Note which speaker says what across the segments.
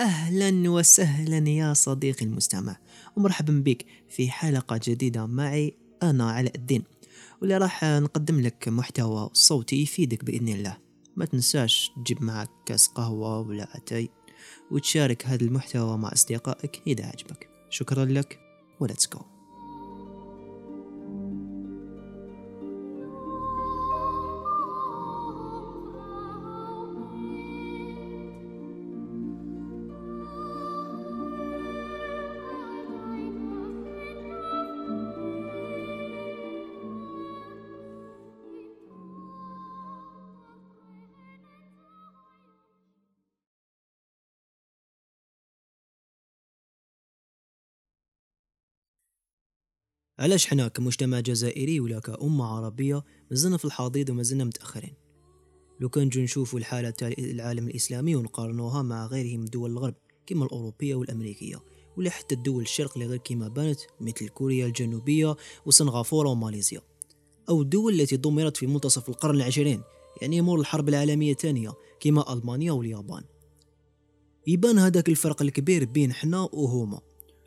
Speaker 1: أهلا وسهلا يا صديقي المستمع. ومرحبا بك في حلقة جديدة معي أنا علاء الدين. واللي راح نقدم لك محتوى صوتي يفيدك بإذن الله. ما تنساش تجيب معك كاس قهوة ولا أتاي وتشارك هذا المحتوى مع أصدقائك إذا عجبك. شكرا لك. ولتس جو علاش حنا كمجتمع جزائري ولا كأمة عربية مازلنا في الحضيض ومازلنا متأخرين؟ لو كان نجو نشوفوا الحالة تاع العالم الإسلامي ونقارنوها مع غيره من دول الغرب كما الأوروبية والأمريكية ولا حتى الدول الشرق اللي غير كما بانت مثل كوريا الجنوبية وسنغافورة وماليزيا. أو الدول التي دمرت في منتصف القرن العشرين يعني مور الحرب العالمية الثانية كما ألمانيا واليابان. يبان هذاك الفرق الكبير بين حنا وهما.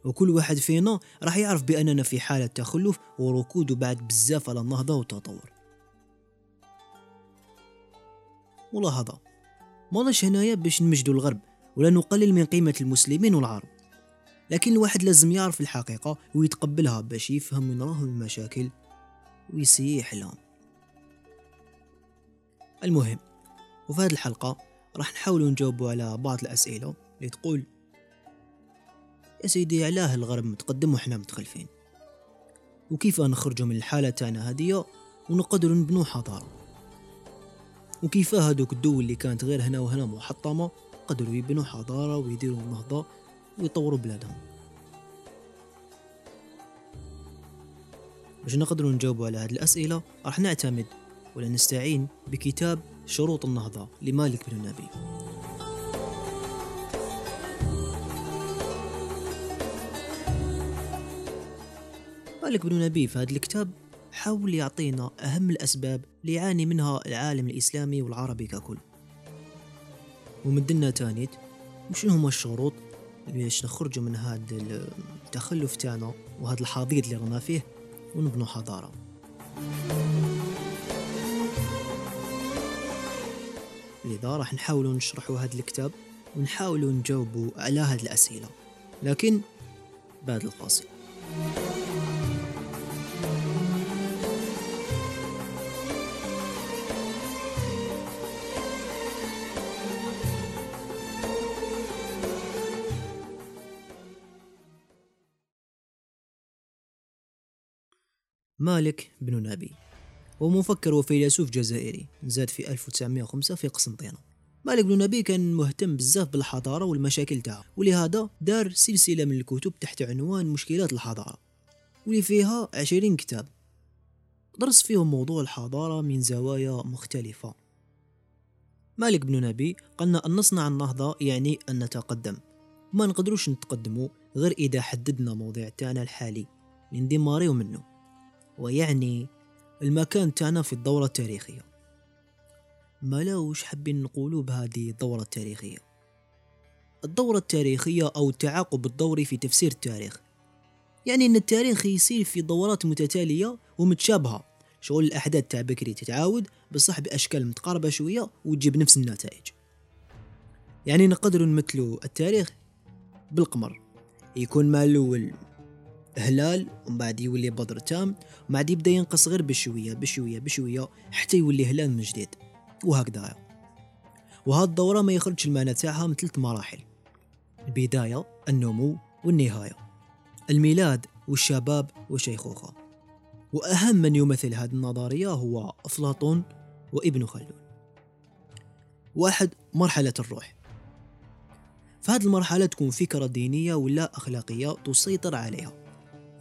Speaker 1: وكل واحد فينا راح يعرف بأننا في حالة تخلف وركود بعد بزاف على النهضة والتطور. ملاحظة. مالاش هنايا باش نمجدوا الغرب ولا نقلل من قيمة المسلمين والعرب. لكن الواحد لازم يعرف الحقيقة ويتقبلها باش يفهم من راهم المشاكل ويسيي يحلهم المهم وفي هذه الحلقة راح نحاول نجاوبوا على بعض الأسئلة اللي تقول يا سيدي علاه الغرب متقدم وحنا متخلفين. وكيف نخرجوا من الحالة تاعنا هدية ونقدروا نبنوا حضارة؟ وكيف هادوك الدول اللي كانت غير هنا وهنا محطمة قدروا يبنوا حضارة ويديروا نهضة ويطوروا بلادهم؟ باش نقدروا نجاوبوا على هذه الأسئلة راح نعتمد ولا نستعين بكتاب شروط النهضة لمالك بن نبي مالك بن نبي في هذا الكتاب حاول يعطينا أهم الأسباب اللي يعاني منها العالم الإسلامي والعربي ككل. ومدنا تانيت وشنو هما الشروط باش نخرجوا من هذا التخلف تاعنا وهذا الحضيض اللي رانا فيه ونبنوا حضارة. لذا راح نحاولوا نشرحوا هذا الكتاب ونحاولوا نجاوبوا على هذه الأسئلة. لكن بعد الفاصل. مالك بن نبي هو مفكر وفيلسوف جزائري زاد في 1905 في قسنطينة. مالك بن نبي كان مهتم بزاف بالحضارة والمشاكل تاعها ولهذا دار سلسلة من الكتب تحت عنوان مشكلات الحضارة واللي فيها عشرين كتاب. درس فيهم موضوع الحضارة من زوايا مختلفة. مالك بن نبي قالنا أن نصنع النهضة يعني أن نتقدم. ما نقدروش نتقدموا غير إذا حددنا موضوع تاعنا الحالي ندماريو منه. ويعني المكان تاعنا في الدورة التاريخية. ما لاوش حابين نقولوا بهذه الدورة التاريخية؟ الدورة التاريخية أو التعاقب الدوري في تفسير التاريخ. يعني أن التاريخ يصير في دورات متتالية ومتشابهة. شغل الأحداث تاع بكري تتعاود بصح بأشكال متقاربة شوية وتجيب نفس النتائج. يعني نقدر نمثلوا التاريخ بالقمر. يكون مع الأول هلال ومن بعد يولي بدر تام ومن بعد يبدأ ينقص غير بشوية بشوية بشوية حتى يولي هلال من جديد. وهكذا. وهاد الدورة ما يخرجش المعنى تاعها من ثلاث مراحل. البداية النمو والنهاية. الميلاد والشباب والشيخوخة وأهم من يمثل هذه النظرية هو أفلاطون وابن خلدون. واحد مرحلة الروح. فهذه المرحلة تكون فكرة دينية ولا أخلاقية تسيطر عليها.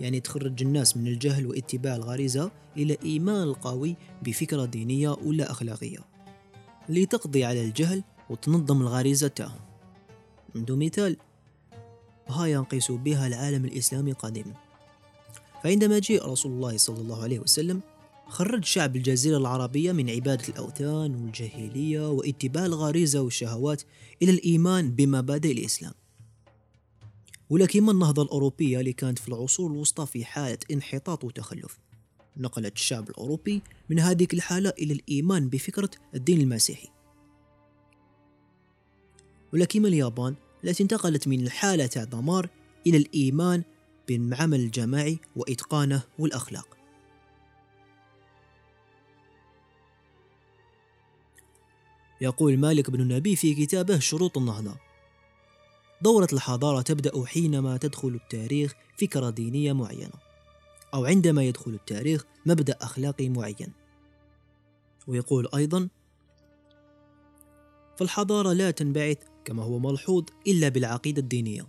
Speaker 1: يعني تخرج الناس من الجهل واتباع الغريزة إلى إيمان القوي بفكرة دينية ولا أخلاقية. لتقضي على الجهل وتنظم الغريزة تاعهم. عنده مثال هاي نقيس بها العالم الإسلامي قديما. فعندما جاء رسول الله صلى الله عليه وسلم خرج شعب الجزيرة العربية من عبادة الأوثان والجاهلية واتباع الغريزة والشهوات إلى الإيمان بمبادئ الإسلام. ولا كيما النهضة الأوروبية اللي كانت في العصور الوسطى في حالة انحطاط وتخلف؟ نقلت الشعب الأوروبي من هذه الحالة إلى الإيمان بفكرة الدين المسيحي. كيما اليابان التي انتقلت من الحالة تاع دمار إلى الإيمان بالعمل الجماعي وإتقانه والأخلاق. يقول مالك بن النبي في كتابه شروط النهضة دورة الحضارة تبدأ حينما تدخل التاريخ فكرة دينية معينة أو عندما يدخل التاريخ مبدأ أخلاقي معين. ويقول أيضا فالحضارة لا تنبعث كما هو ملحوظ إلا بالعقيدة الدينية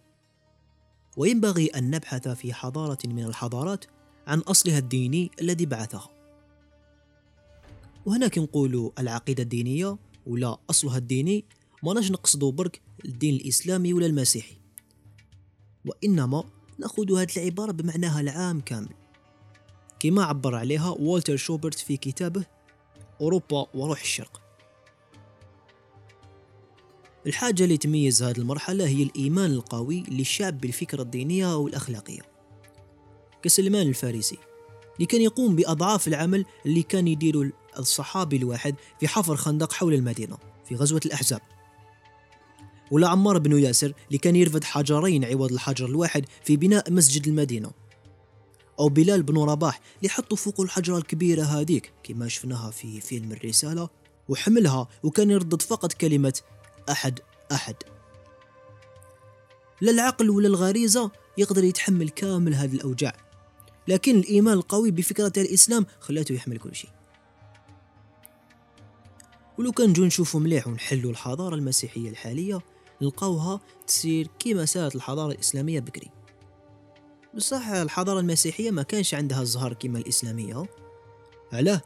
Speaker 1: وينبغي أن نبحث في حضارة من الحضارات عن أصلها الديني الذي بعثها. وهناك نقول العقيدة الدينية ولا أصلها الديني ما نقصدو برك الدين الإسلامي ولا المسيحي. وإنما نأخذ هذه العبارة بمعناها العام كامل. كما عبر عليها والتر شوبرت في كتابه أوروبا وروح الشرق. الحاجة اللي تميز هذه المرحلة هي الإيمان القوي للشعب بالفكرة الدينية أو الأخلاقية كسلمان الفارسي اللي كان يقوم بأضعاف العمل اللي كان يديره الصحابي الواحد في حفر خندق حول المدينة في غزوة الأحزاب. ولا عمار بن ياسر اللي كان يرفد حجرين عوض الحجر الواحد في بناء مسجد المدينة. أو بلال بن رباح اللي حطوا فوق الحجرة الكبيرة هذيك كما شفناها في فيلم الرسالة وحملها وكان يردد فقط كلمة أحد أحد. لا العقل ولا الغريزة يقدر يتحمل كامل هذه الأوجاع لكن الإيمان القوي بفكرة الإسلام خلاته يحمل كل شيء. ولو كان نجو نشوفو مليح ونحلو الحضارة المسيحية الحالية نلقاوها تسير كيما سارت الحضارة الإسلامية بكري. بصح الحضارة المسيحية ما كانش عندها الزهر كيما الإسلامية. علاه؟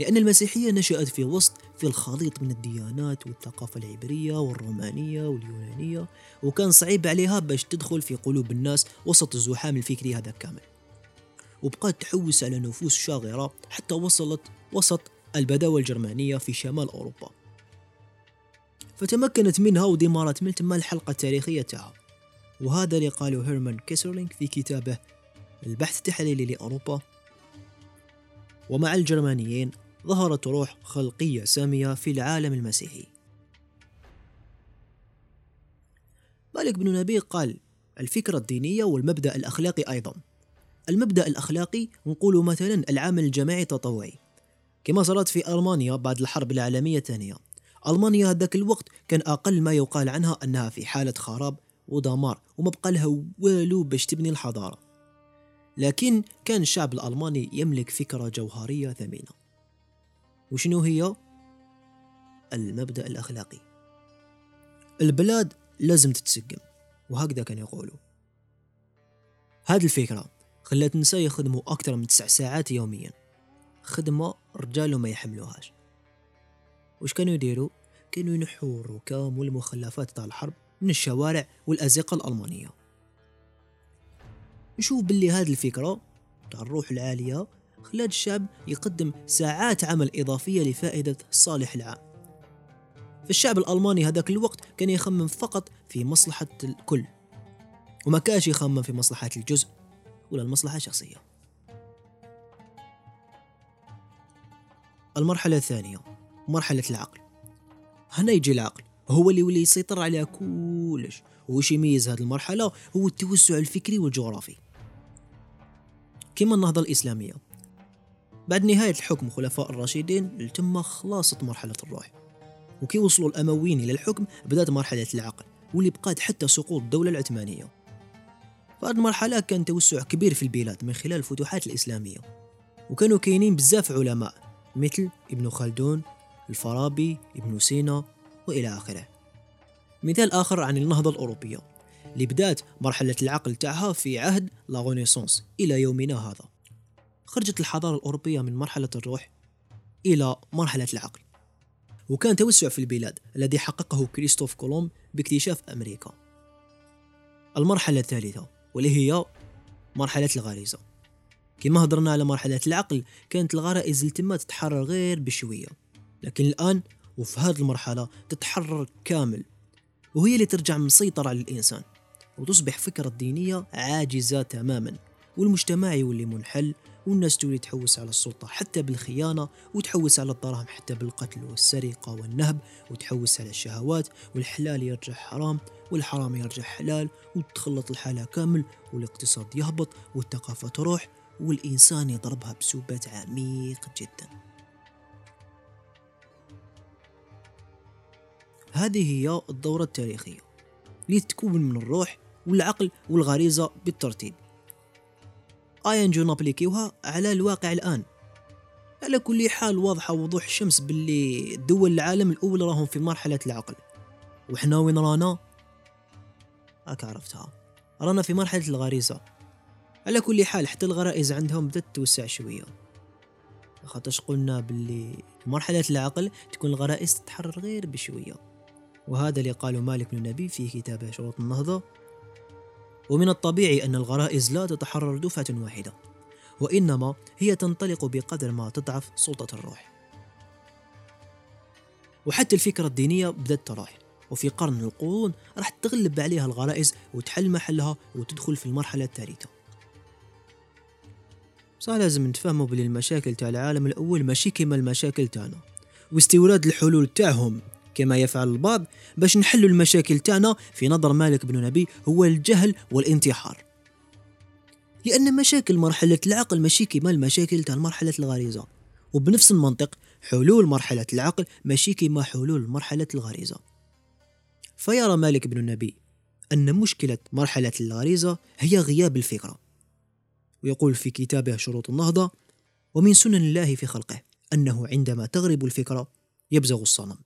Speaker 1: لأن المسيحية نشأت في وسط في الخليط من الديانات والثقافة العبرية والرومانية واليونانية وكان صعيب عليها باش تدخل في قلوب الناس وسط الزحام الفكري هذا كامل. وبقات تحوس على نفوس شاغرة حتى وصلت وسط البداوة الجرمانية في شمال أوروبا. فتمكنت منها ودمرت من تما الحلقة التاريخية تاعها. وهذا اللي قاله هيرمان كيسرلينغ في كتابه البحث التحليلي لأوروبا. ومع الجرمانيين ظهرت روح خلقية سامية في العالم المسيحي. مالك بن نبي قال الفكرة الدينية والمبدأ الأخلاقي أيضا. المبدأ الأخلاقي نقول مثلا العمل الجماعي التطوعي. كما صارت في ألمانيا بعد الحرب العالمية الثانية. ألمانيا هذاك الوقت كان أقل ما يقال عنها أنها في حالة خراب ودمار وما بقى لها والو باش تبني الحضارة. لكن كان الشعب الألماني يملك فكرة جوهرية ثمينة. وشنو هي؟ المبدأ الأخلاقي. البلاد لازم تتسقم وهكذا كان يقولوا. هذه الفكرة خلت النساء يخدموا أكثر من تسع ساعات يوميا. خدمة رجال ما يحملوهاش. وش كانوا يديروا؟ كانوا ينحوا الركام والمخلفات تاع الحرب من الشوارع والأزقة الألمانية. نشوف باللي هذه الفكرة تاع الروح العالية خلات الشعب يقدم ساعات عمل إضافية لفائدة الصالح العام. فالشعب الألماني هذاك الوقت كان يخمم فقط في مصلحة الكل وما كانش يخمم في مصلحة الجزء ولا المصلحة الشخصية. المرحلة الثانية. مرحلة العقل. هنا يجي العقل. هو اللي يولي يسيطر على كلش. وش يميز هذه المرحلة؟ هو التوسع الفكري والجغرافي. كما النهضة الإسلامية. بعد نهاية الحكم خلفاء الراشدين تم خلاصة مرحلة الروح وكي وصلوا الأمويين إلى الحكم بدأت مرحلة العقل. واللي بقات حتى سقوط الدولة العثمانية. فهذه المرحلة كان توسع كبير في البلاد من خلال الفتوحات الإسلامية. وكانوا كاينين بزاف علماء مثل ابن خلدون الفارابي ابن سينا وإلى آخره. مثال آخر عن النهضة الأوروبية. اللي بدات مرحلة العقل تاعها في عهد لا إلى يومنا هذا. خرجت الحضارة الأوروبية من مرحلة الروح إلى مرحلة العقل. وكان توسع في البلاد الذي حققه كريستوف كولوم باكتشاف أمريكا. المرحلة الثالثة واللي هي مرحلة الغريزة. كما هضرنا على مرحلة العقل كانت الغرائز التما تتحرر غير بشوية. لكن الآن وفي هذه المرحلة تتحرر كامل وهي اللي ترجع مسيطرة على الإنسان وتصبح فكرة دينية عاجزة تماما والمجتمع يولي منحل والناس تولي تحوس على السلطة حتى بالخيانة وتحوس على الدراهم حتى بالقتل والسرقة والنهب وتحوس على الشهوات والحلال يرجع حرام والحرام يرجع حلال وتخلط الحالة كامل والاقتصاد يهبط والثقافة تروح والإنسان يضربها بسبات عميق جدا. هذه هي الدورة التاريخية. اللي تتكون من الروح والعقل والغريزة بالترتيب. آية نجو نابليكيوها على الواقع الآن. على كل حال واضحة وضوح الشمس باللي دول العالم الأول راهم في مرحلة العقل. وحنا وين رانا؟ هاك عرفتها. رانا في مرحلة الغريزة. على كل حال حتى الغرائز عندهم بدأت توسع شوية. خاطرش قلنا باللي مرحلة العقل تكون الغرائز تتحرر غير بشوية. وهذا اللي قاله مالك بن نبي في كتابه شروط النهضة. ومن الطبيعي أن الغرائز لا تتحرر دفعة واحدة وإنما هي تنطلق بقدر ما تضعف سلطة الروح. وحتى الفكرة الدينية بدأت تراح وفي قرن القرون راح تغلب عليها الغرائز وتحل محلها وتدخل في المرحلة الثالثة. صح لازم نتفهموا بلي المشاكل تاع العالم الأول ماشي كيما المشاكل تاعنا. واستوراد الحلول تاعهم كما يفعل البعض باش نحلوا المشاكل تاعنا في نظر مالك بن نبي هو الجهل والانتحار. لأن مشاكل مرحلة العقل ماشي كيما المشاكل تاع مرحلة الغريزة. وبنفس المنطق حلول مرحلة العقل ماشي كيما حلول مرحلة الغريزة. فيرى مالك بن النبي أن مشكلة مرحلة الغريزة هي غياب الفكرة. ويقول في كتابه شروط النهضة ومن سنن الله في خلقه أنه عندما تغرب الفكرة يبزغ الصنم.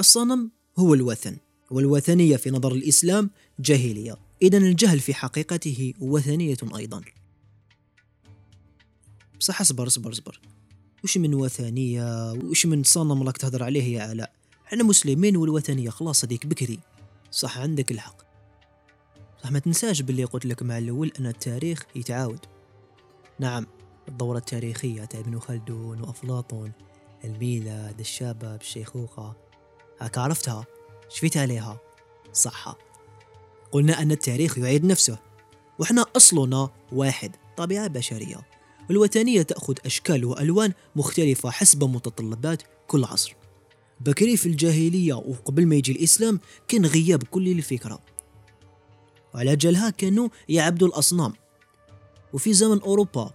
Speaker 1: الصنم هو الوثن والوثنية في نظر الإسلام جاهلية. إذا الجهل في حقيقته وثنية أيضا. بصح اصبر اصبر اصبر. وش من وثنية؟ وش من صنم راك تهضر عليه يا علاء إحنا مسلمين والوثنية خلاص هذيك بكري. صح عندك الحق. صح ما تنساش باللي قلت لك مع الأول أن التاريخ يتعاود. نعم الدورة التاريخية تاع ابن خلدون وأفلاطون الميلاد الشباب الشيخوخة. هاك عرفتها. شفيت عليها. صح قلنا أن التاريخ يعيد نفسه. وإحنا أصلنا واحد طبيعة بشرية. والوثنية تأخذ أشكال وألوان مختلفة حسب متطلبات كل عصر. بكري في الجاهلية وقبل ما يجي الإسلام كان غياب كل الفكرة. وعلى جالها كانوا يعبدوا الأصنام. وفي زمن أوروبا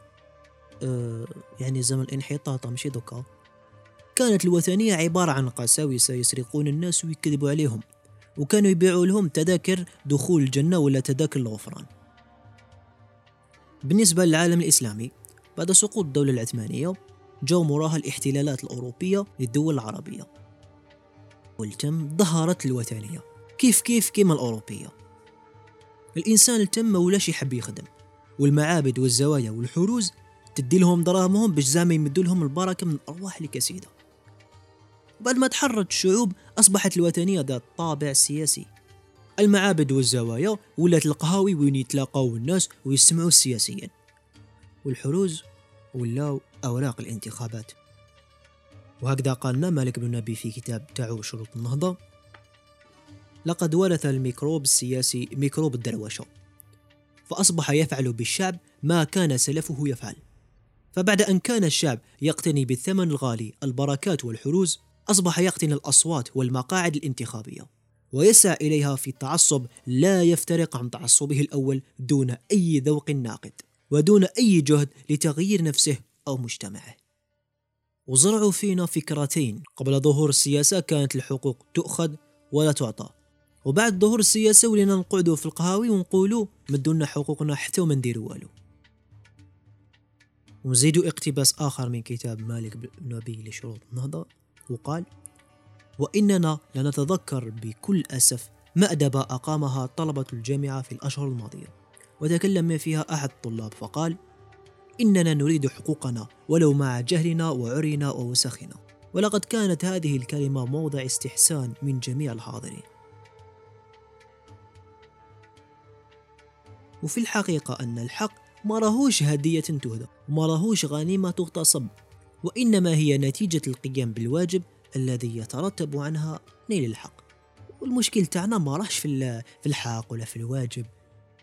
Speaker 1: أه يعني زمن الانحطاط مشي دوكا. كانت الوثنية عبارة عن قساوسة يسرقون الناس ويكذبوا عليهم وكانوا يبيعوا لهم تذاكر دخول الجنة ولا تذاكر الغفران. بالنسبة للعالم الإسلامي بعد سقوط الدولة العثمانية جو مراها الاحتلالات الأوروبية للدول العربية. والتم ظهرت الوثنية. كيف كيف كيما الأوروبية؟ الإنسان التم ما ولاش يحب يخدم والمعابد والزوايا والحروز تدي لهم دراهمهم باش زعما يمدوا لهم البركة من الأرواح الكسيدة. بعد ما تحررت الشعوب أصبحت الوثنية ذات طابع سياسي. المعابد والزوايا ولات القهاوي وين يتلاقاو الناس ويسمعوا السياسيين والحروز ولاو أوراق الانتخابات. وهكذا قالنا مالك بن نبي في كتاب تاعو شروط النهضة لقد ورث الميكروب السياسي ميكروب الدروشة فأصبح يفعل بالشعب ما كان سلفه يفعل. فبعد أن كان الشعب يقتني بالثمن الغالي البركات والحروز أصبح يقتني الأصوات والمقاعد الانتخابية ويسعى إليها في تعصب لا يفترق عن تعصبه الأول دون أي ذوق ناقد ودون أي جهد لتغيير نفسه أو مجتمعه. وزرعوا فينا فكرتين قبل ظهور السياسة كانت الحقوق تؤخذ ولا تعطى. وبعد ظهور السياسة ولينا نقعدوا في القهاوي ونقولوا مدونا حقوقنا حتى وما نديروا والو. ونزيدوا اقتباس آخر من كتاب مالك بن نبي لشروط النهضة. وقال وإننا لنتذكر بكل أسف مأدبة أقامها طلبة الجامعة في الأشهر الماضية. وتكلم فيها أحد الطلاب فقال إننا نريد حقوقنا ولو مع جهلنا وعرينا ووسخنا. ولقد كانت هذه الكلمة موضع استحسان من جميع الحاضرين. وفي الحقيقة أن الحق ما راهوش هدية تهدى وما راهوش غنيمة تغتصب. وإنما هي نتيجة القيام بالواجب الذي يترتب عنها نيل الحق. والمشكل تاعنا ما راحش في في الحق ولا في الواجب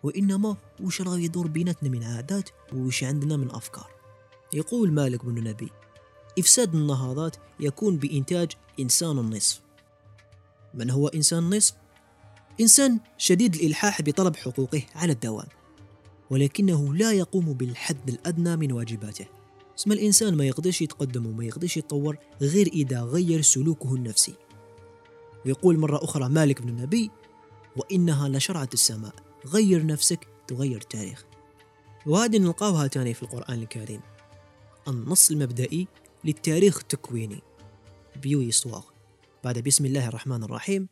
Speaker 1: وإنما وش راه يدور بيناتنا من عادات وش عندنا من أفكار. يقول مالك بن نبي إفساد النهضات يكون بإنتاج إنسان النصف. من هو إنسان النصف؟ إنسان شديد الإلحاح بطلب حقوقه على الدوام ولكنه لا يقوم بالحد الأدنى من واجباته. اسم الإنسان ما يقدرش يتقدم وما يقدرش يتطور غير إذا غير سلوكه النفسي. ويقول مرة أخرى مالك بن النبي وإنها لشرعة السماء غير نفسك تغير التاريخ. وهذه نلقاوها تاني في القرآن الكريم. النص المبدئي للتاريخ التكويني. بيوي صواغ بعد بسم الله الرحمن الرحيم.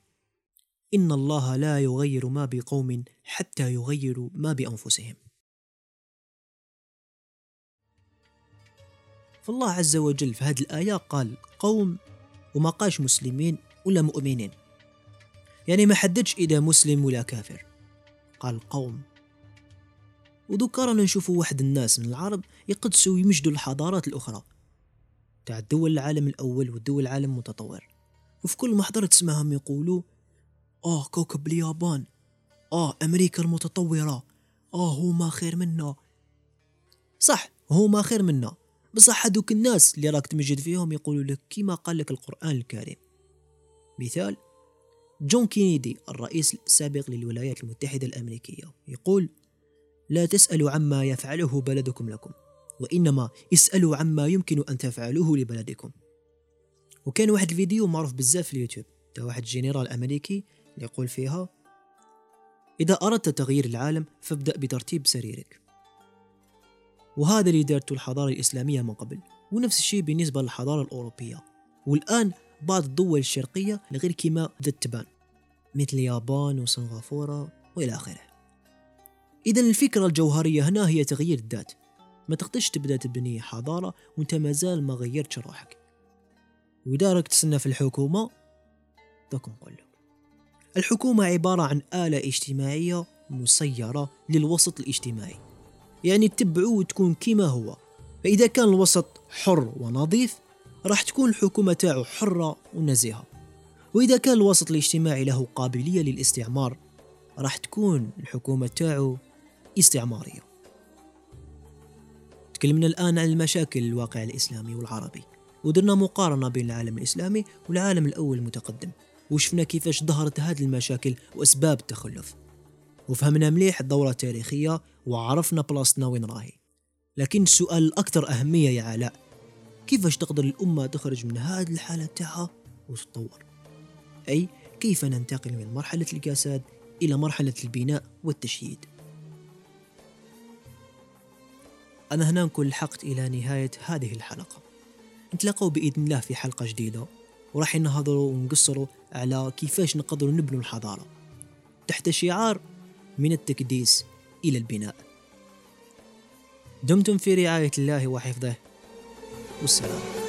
Speaker 1: إن الله لا يغير ما بقوم حتى يغيروا ما بأنفسهم. فالله عز وجل في هذه الآية قال قوم وما قالش مسلمين ولا مؤمنين. يعني ما حددش إذا مسلم ولا كافر. قال قوم. ودوكا رانا نشوفوا واحد الناس من العرب يقدسوا ويمجدوا الحضارات الأخرى. تاع دول العالم الأول والدول العالم المتطور. وفي كل محضرة تسمعهم يقولوا آه كوكب اليابان. آه أمريكا المتطورة. آه هما خير منا. صح هما خير منا. بصح هذوك الناس اللي راك تمجد فيهم يقولوا لك كيما قال لك القرآن الكريم. مثال جون كينيدي الرئيس السابق للولايات المتحدة الأمريكية يقول لا تسألوا عما يفعله بلدكم لكم وإنما اسألوا عما يمكن أن تفعلوه لبلدكم. وكان واحد الفيديو معروف بزاف في اليوتيوب. تاع واحد جنرال أمريكي يقول فيها إذا أردت تغيير العالم فابدأ بترتيب سريرك. وهذا اللي دارته الحضارة الإسلامية من قبل ونفس الشيء بالنسبة للحضارة الأوروبية. والآن بعض الدول الشرقية غير كما بدأت تبان مثل اليابان وسنغافورة وإلى آخره. إذا الفكرة الجوهرية هنا هي تغيير الذات. ما تقدرش تبدأ تبني حضارة وانت مازال ما غيرتش روحك. وإذا راك تسنى في الحكومة دوك نقول الحكومة عبارة عن آلة اجتماعية مسيرة للوسط الاجتماعي. يعني تتبعه وتكون كما هو. فإذا كان الوسط حر ونظيف راح تكون الحكومة تاعو حرة ونزيهة. وإذا كان الوسط الاجتماعي له قابلية للاستعمار راح تكون الحكومة تاعو استعمارية. تكلمنا الآن عن المشاكل الواقع الإسلامي والعربي. ودرنا مقارنة بين العالم الإسلامي والعالم الأول المتقدم. وشفنا كيفاش ظهرت هذه المشاكل وأسباب التخلف. وفهمنا مليح الدورة التاريخية وعرفنا بلاصتنا وين راهي. لكن السؤال الأكثر أهمية يا علاء كيفاش تقدر الأمة تخرج من هذه الحالة تاعها وتتطور؟ أي كيف ننتقل من مرحلة الكساد إلى مرحلة البناء والتشييد؟ أنا هنا نكون لحقت إلى نهاية هذه الحلقة. نتلاقوا بإذن الله في حلقة جديدة. وراح نهضروا ونقصروا على كيفاش نقدروا نبنوا الحضارة. تحت شعار من التكديس إلى البناء. دمتم في رعاية الله وحفظه. والسلام.